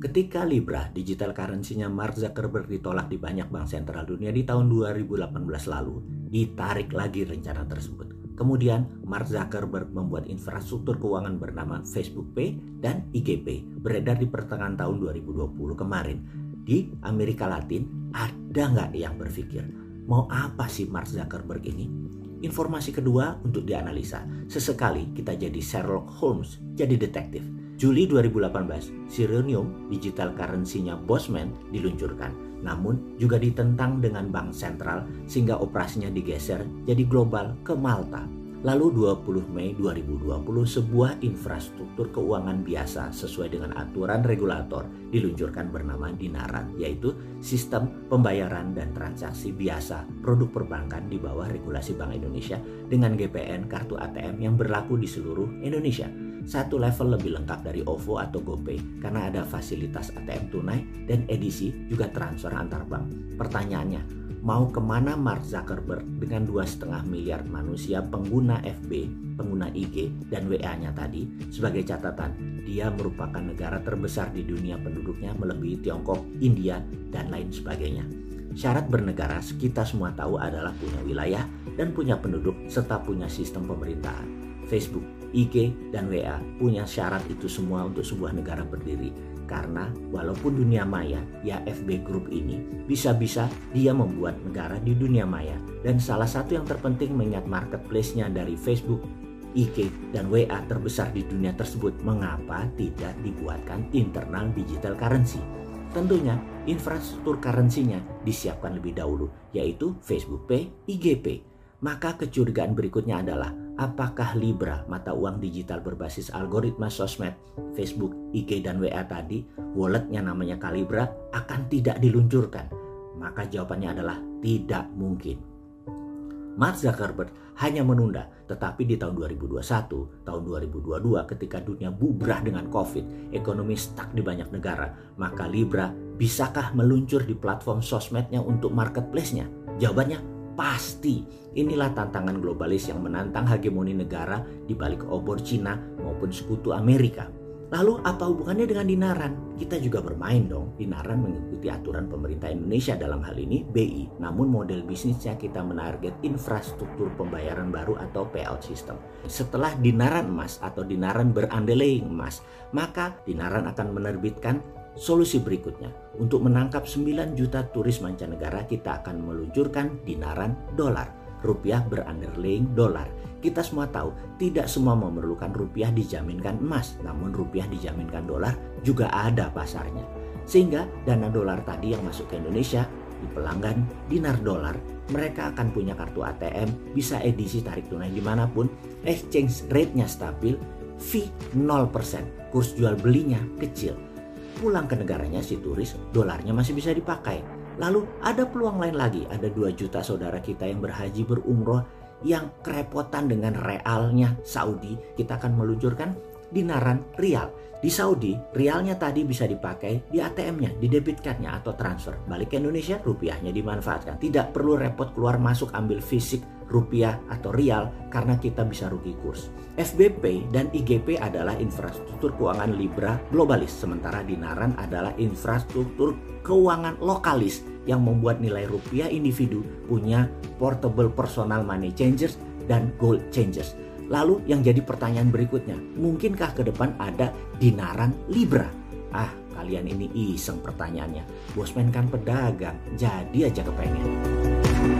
Ketika Libra, digital currency-nya Mark Zuckerberg ditolak di banyak bank sentral dunia di tahun 2018 lalu, ditarik lagi rencana tersebut. Kemudian, Mark Zuckerberg membuat infrastruktur keuangan bernama Facebook Pay dan IG Pay beredar di pertengahan tahun 2020 kemarin. Di Amerika Latin, ada nggak yang berpikir, mau apa sih Mark Zuckerberg ini? Informasi kedua untuk dianalisa. Sesekali kita jadi Sherlock Holmes, jadi detektif Juli 2018, Sirenium digital currency-nya Bosman diluncurkan, namun juga ditentang dengan bank sentral sehingga operasinya digeser jadi global ke Malta. Lalu 20 Mei 2020 sebuah infrastruktur keuangan biasa sesuai dengan aturan regulator diluncurkan bernama Dinaran yaitu sistem pembayaran dan transaksi biasa produk perbankan di bawah regulasi Bank Indonesia dengan GPN kartu ATM yang berlaku di seluruh Indonesia satu level lebih lengkap dari OVO atau GoPay karena ada fasilitas ATM tunai dan edisi juga transfer antar bank. Pertanyaannya, mau ke mana Mark Zuckerberg dengan dua setengah miliar manusia pengguna FB, pengguna IG, dan WA-nya tadi? Sebagai catatan, dia merupakan negara terbesar di dunia penduduknya melebihi Tiongkok, India, dan lain sebagainya. Syarat bernegara kita semua tahu adalah punya wilayah dan punya penduduk serta punya sistem pemerintahan. Facebook IG, dan WA punya syarat itu semua untuk sebuah negara berdiri. Karena walaupun dunia maya, ya FB Group ini bisa-bisa dia membuat negara di dunia maya. Dan salah satu yang terpenting mengingat marketplace-nya dari Facebook, IG, dan WA terbesar di dunia tersebut, mengapa tidak dibuatkan internal digital currency? Tentunya infrastruktur currency-nya disiapkan lebih dahulu, yaitu Facebook Pay, IG Pay. Maka kecurigaan berikutnya adalah apakah Libra, mata uang digital berbasis algoritma sosmed, Facebook, IG, dan WA tadi, walletnya namanya Calibra, akan tidak diluncurkan? Maka jawabannya adalah tidak mungkin. Mark Zuckerberg hanya menunda, tetapi di tahun 2021, tahun 2022 ketika dunia bubrah dengan COVID, ekonomi stuck di banyak negara, maka Libra bisakah meluncur di platform sosmednya untuk marketplace-nya? Jawabannya Pasti inilah tantangan globalis yang menantang hegemoni negara di balik obor Cina maupun sekutu Amerika. Lalu apa hubungannya dengan dinaran? Kita juga bermain dong. Dinaran mengikuti aturan pemerintah Indonesia dalam hal ini BI. Namun model bisnisnya kita menarget infrastruktur pembayaran baru atau payout system. Setelah dinaran emas atau dinaran berandai emas, maka dinaran akan menerbitkan Solusi berikutnya, untuk menangkap 9 juta turis mancanegara kita akan meluncurkan dinaran dolar. Rupiah berunderlying dolar. Kita semua tahu tidak semua memerlukan rupiah dijaminkan emas, namun rupiah dijaminkan dolar juga ada pasarnya. Sehingga dana dolar tadi yang masuk ke Indonesia di pelanggan dinar dolar, mereka akan punya kartu ATM, bisa edisi tarik tunai di mana pun, exchange rate-nya stabil, fee 0%, kurs jual belinya kecil pulang ke negaranya si turis, dolarnya masih bisa dipakai. Lalu ada peluang lain lagi, ada 2 juta saudara kita yang berhaji berumroh yang kerepotan dengan realnya Saudi, kita akan meluncurkan dinaran rial. Di Saudi, rialnya tadi bisa dipakai di ATM-nya, di debit card-nya atau transfer. Balik ke Indonesia, rupiahnya dimanfaatkan. Tidak perlu repot keluar masuk ambil fisik rupiah atau rial karena kita bisa rugi kurs. FBP dan IGP adalah infrastruktur keuangan Libra globalis, sementara Dinaran adalah infrastruktur keuangan lokalis yang membuat nilai rupiah individu punya portable personal money changers dan gold changers. Lalu yang jadi pertanyaan berikutnya, mungkinkah ke depan ada dinaran Libra? Ah, kalian ini iseng pertanyaannya. Bosman kan pedagang, jadi aja kepengen.